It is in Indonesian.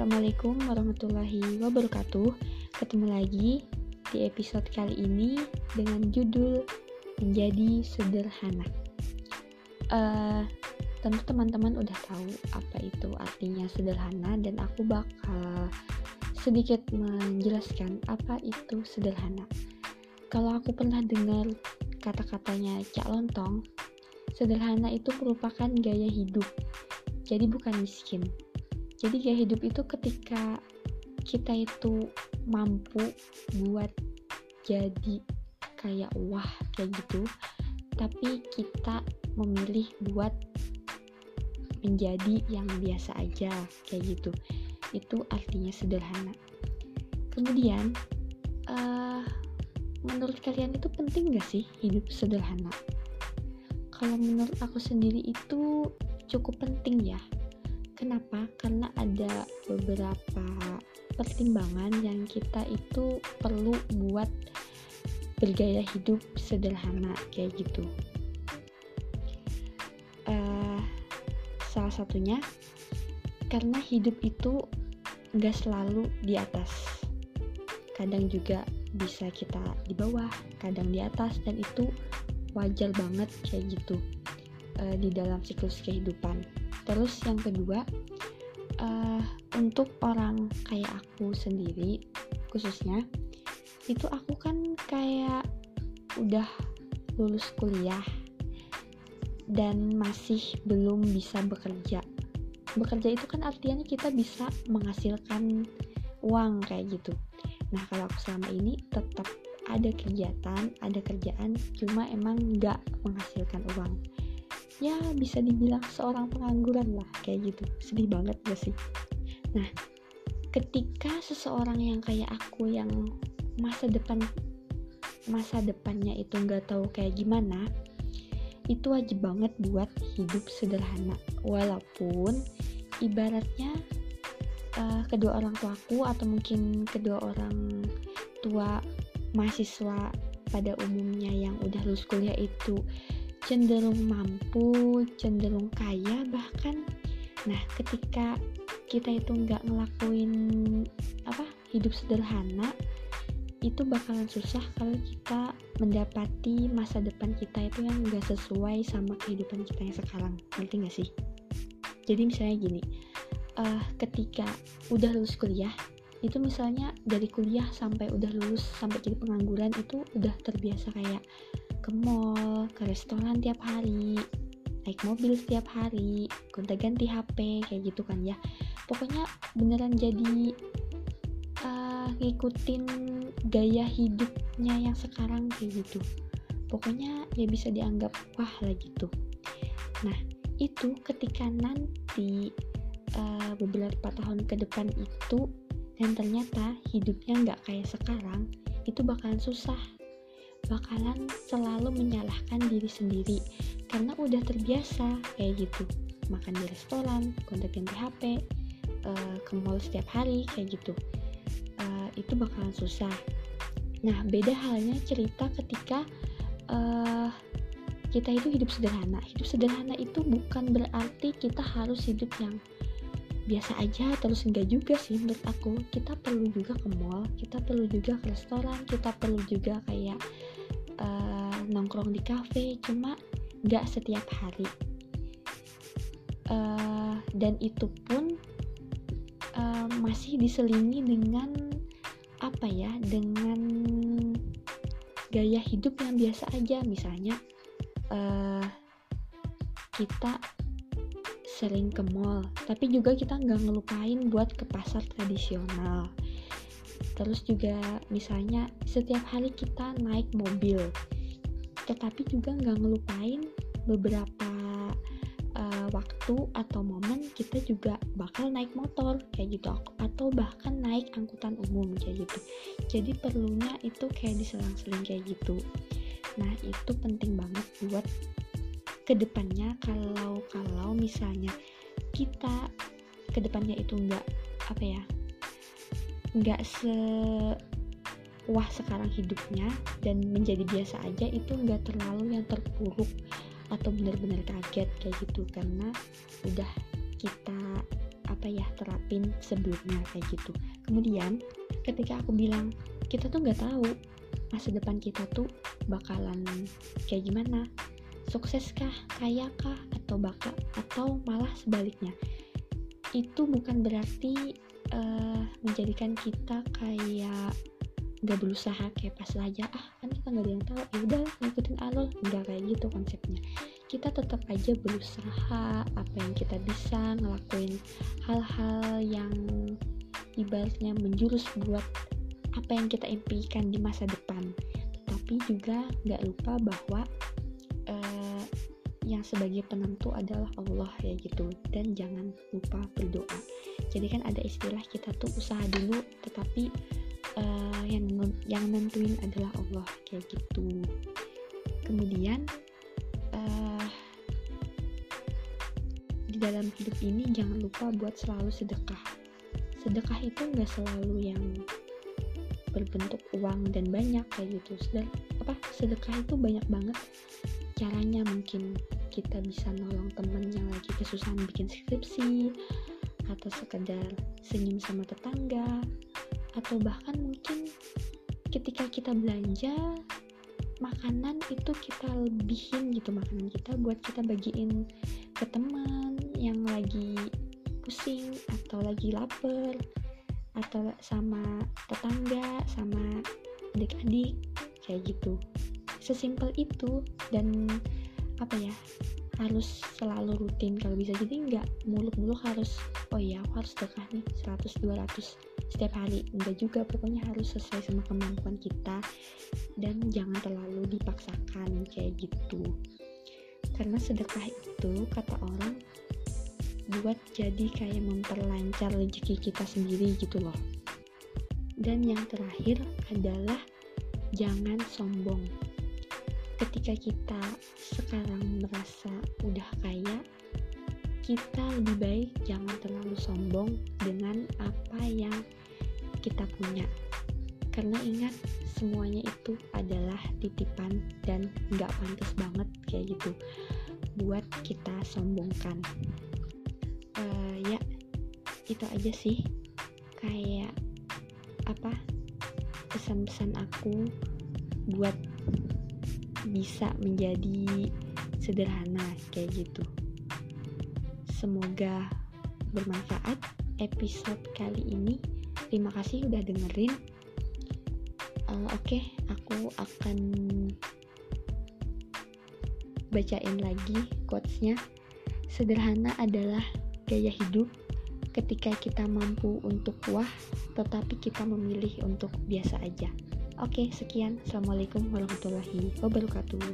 Assalamualaikum warahmatullahi wabarakatuh. Ketemu lagi di episode kali ini dengan judul menjadi sederhana. Uh, tentu teman-teman udah tahu apa itu artinya sederhana dan aku bakal sedikit menjelaskan apa itu sederhana. Kalau aku pernah dengar kata-katanya Cak Lontong, sederhana itu merupakan gaya hidup. Jadi bukan miskin. Jadi gaya hidup itu ketika kita itu mampu buat jadi kayak wah kayak gitu, tapi kita memilih buat menjadi yang biasa aja kayak gitu. Itu artinya sederhana. Kemudian uh, menurut kalian itu penting gak sih hidup sederhana? Kalau menurut aku sendiri itu cukup penting ya kenapa? Karena ada beberapa pertimbangan yang kita itu perlu buat bergaya hidup sederhana kayak gitu. Uh, salah satunya karena hidup itu nggak selalu di atas. Kadang juga bisa kita di bawah kadang di atas dan itu wajar banget kayak gitu uh, di dalam siklus kehidupan. Terus yang kedua uh, untuk orang kayak aku sendiri khususnya itu aku kan kayak udah lulus kuliah dan masih belum bisa bekerja. Bekerja itu kan artinya kita bisa menghasilkan uang kayak gitu. Nah kalau aku selama ini tetap ada kegiatan ada kerjaan cuma emang nggak menghasilkan uang ya bisa dibilang seorang pengangguran lah kayak gitu. Sedih banget gak sih? Nah ketika seseorang yang kayak aku yang masa depan masa depannya itu nggak tahu kayak gimana itu wajib banget buat hidup sederhana. Walaupun ibaratnya uh, kedua orang tuaku atau mungkin kedua orang tua mahasiswa pada umumnya yang udah lulus kuliah itu cenderung mampu, cenderung kaya bahkan. Nah ketika kita itu nggak ngelakuin apa hidup sederhana itu bakalan susah kalau kita mendapati masa depan kita itu yang gak sesuai sama kehidupan kita yang sekarang. Ngerti gak sih? Jadi misalnya gini uh, ketika udah lulus kuliah itu misalnya dari kuliah sampai udah lulus sampai jadi pengangguran itu udah terbiasa kayak ke mall ke restoran tiap hari naik mobil setiap hari gonta ganti HP kayak gitu kan ya. Pokoknya beneran jadi uh, ngikutin gaya hidupnya yang sekarang kayak gitu. Pokoknya ya bisa dianggap wah lah gitu. Nah itu ketika nanti uh, beberapa tahun ke depan itu dan ternyata hidupnya nggak kayak sekarang itu bakalan susah bakalan selalu menyalahkan diri sendiri karena udah terbiasa kayak gitu. Makan di restoran, kontak ganti HP, uh, eh, ke mall setiap hari kayak gitu. Uh, itu bakalan susah. Nah beda halnya cerita ketika uh, kita itu hidup sederhana. Hidup sederhana itu bukan berarti kita harus hidup yang biasa aja terus enggak juga sih menurut aku. Kita perlu juga ke mall kita perlu juga ke restoran kita perlu juga kayak uh, nongkrong di cafe cuma nggak setiap hari. Uh, dan itu pun uh, masih diselingi dengan apa ya dengan gaya hidup yang biasa aja. Misalnya uh, kita sering ke mall tapi juga kita nggak ngelupain buat ke pasar tradisional terus juga misalnya setiap hari kita naik mobil. Tetapi juga nggak ngelupain beberapa waktu atau momen kita juga bakal naik motor kayak gitu. Atau bahkan naik angkutan umum kayak gitu. Jadi perlunya itu kayak diselang-seling kayak gitu. Nah itu penting banget buat ke depannya kalau kalau misalnya kita ke depannya itu enggak apa ya enggak se wah sekarang hidupnya dan menjadi biasa aja itu enggak terlalu yang terpuruk atau benar-benar kaget kayak gitu. Karena udah kita apa ya terapin sebelumnya kayak gitu. Kemudian ketika aku bilang kita tuh nggak tahu masa depan kita tuh bakalan kayak gimana. Sukseskah kayakah atau bakal atau malah sebaliknya. Itu bukan berarti uh, menjadikan kita kayak nggak berusaha kayak pas aja ah kan kita nggak ada yang tahu. Ya udah ngikutin alur nggak kayak gitu konsepnya. Kita tetap aja berusaha apa yang kita bisa ngelakuin hal-hal yang ibaratnya menjurus buat apa yang kita impikan di masa depan. Tetapi juga nggak lupa bahwa yang sebagai penentu adalah Allah ya gitu. Dan jangan lupa berdoa. Jadi kan ada istilah kita tuh usaha dulu tetapi uh, yang yang nentuin adalah Allah kayak gitu. Kemudian uh, di dalam hidup ini jangan lupa buat selalu sedekah. Sedekah itu nggak selalu yang berbentuk uang dan banyak kayak gitu. Sedang apa sedekah itu banyak banget caranya mungkin kita bisa nolong temen yang lagi kesusahan bikin skripsi atau sekedar senyum sama tetangga atau bahkan mungkin ketika kita belanja makanan itu kita lebihin gitu makanan kita buat kita bagiin ke teman yang lagi pusing atau lagi lapar atau sama tetangga sama adik-adik kayak gitu. Sesimpel itu dan apa ya harus selalu rutin. Kalau bisa jadi nggak muluk-muluk harus oh ya aku harus sedekah nih 100 200 setiap hari. Enggak juga pokoknya harus sesuai sama kemampuan kita. Dan jangan terlalu dipaksakan kayak gitu. Karena sedekah itu kata orang buat jadi kayak memperlancar rezeki kita sendiri gitu loh. Dan yang terakhir adalah jangan sombong ketika kita sekarang merasa udah kaya kita lebih baik jangan terlalu sombong dengan apa yang kita punya. Karena ingat semuanya itu adalah titipan dan nggak pantas banget kayak gitu buat kita sombongkan. Uh, ya itu aja sih. Kayak apa? Pesan-pesan aku buat bisa menjadi sederhana kayak gitu. Semoga bermanfaat episode kali ini. Terima kasih udah dengerin. Uh, Oke, okay, aku akan bacain lagi quotesnya. Sederhana adalah gaya hidup ketika kita mampu untuk wah, tetapi kita memilih untuk biasa aja. Oke, sekian. Assalamualaikum warahmatullahi wabarakatuh.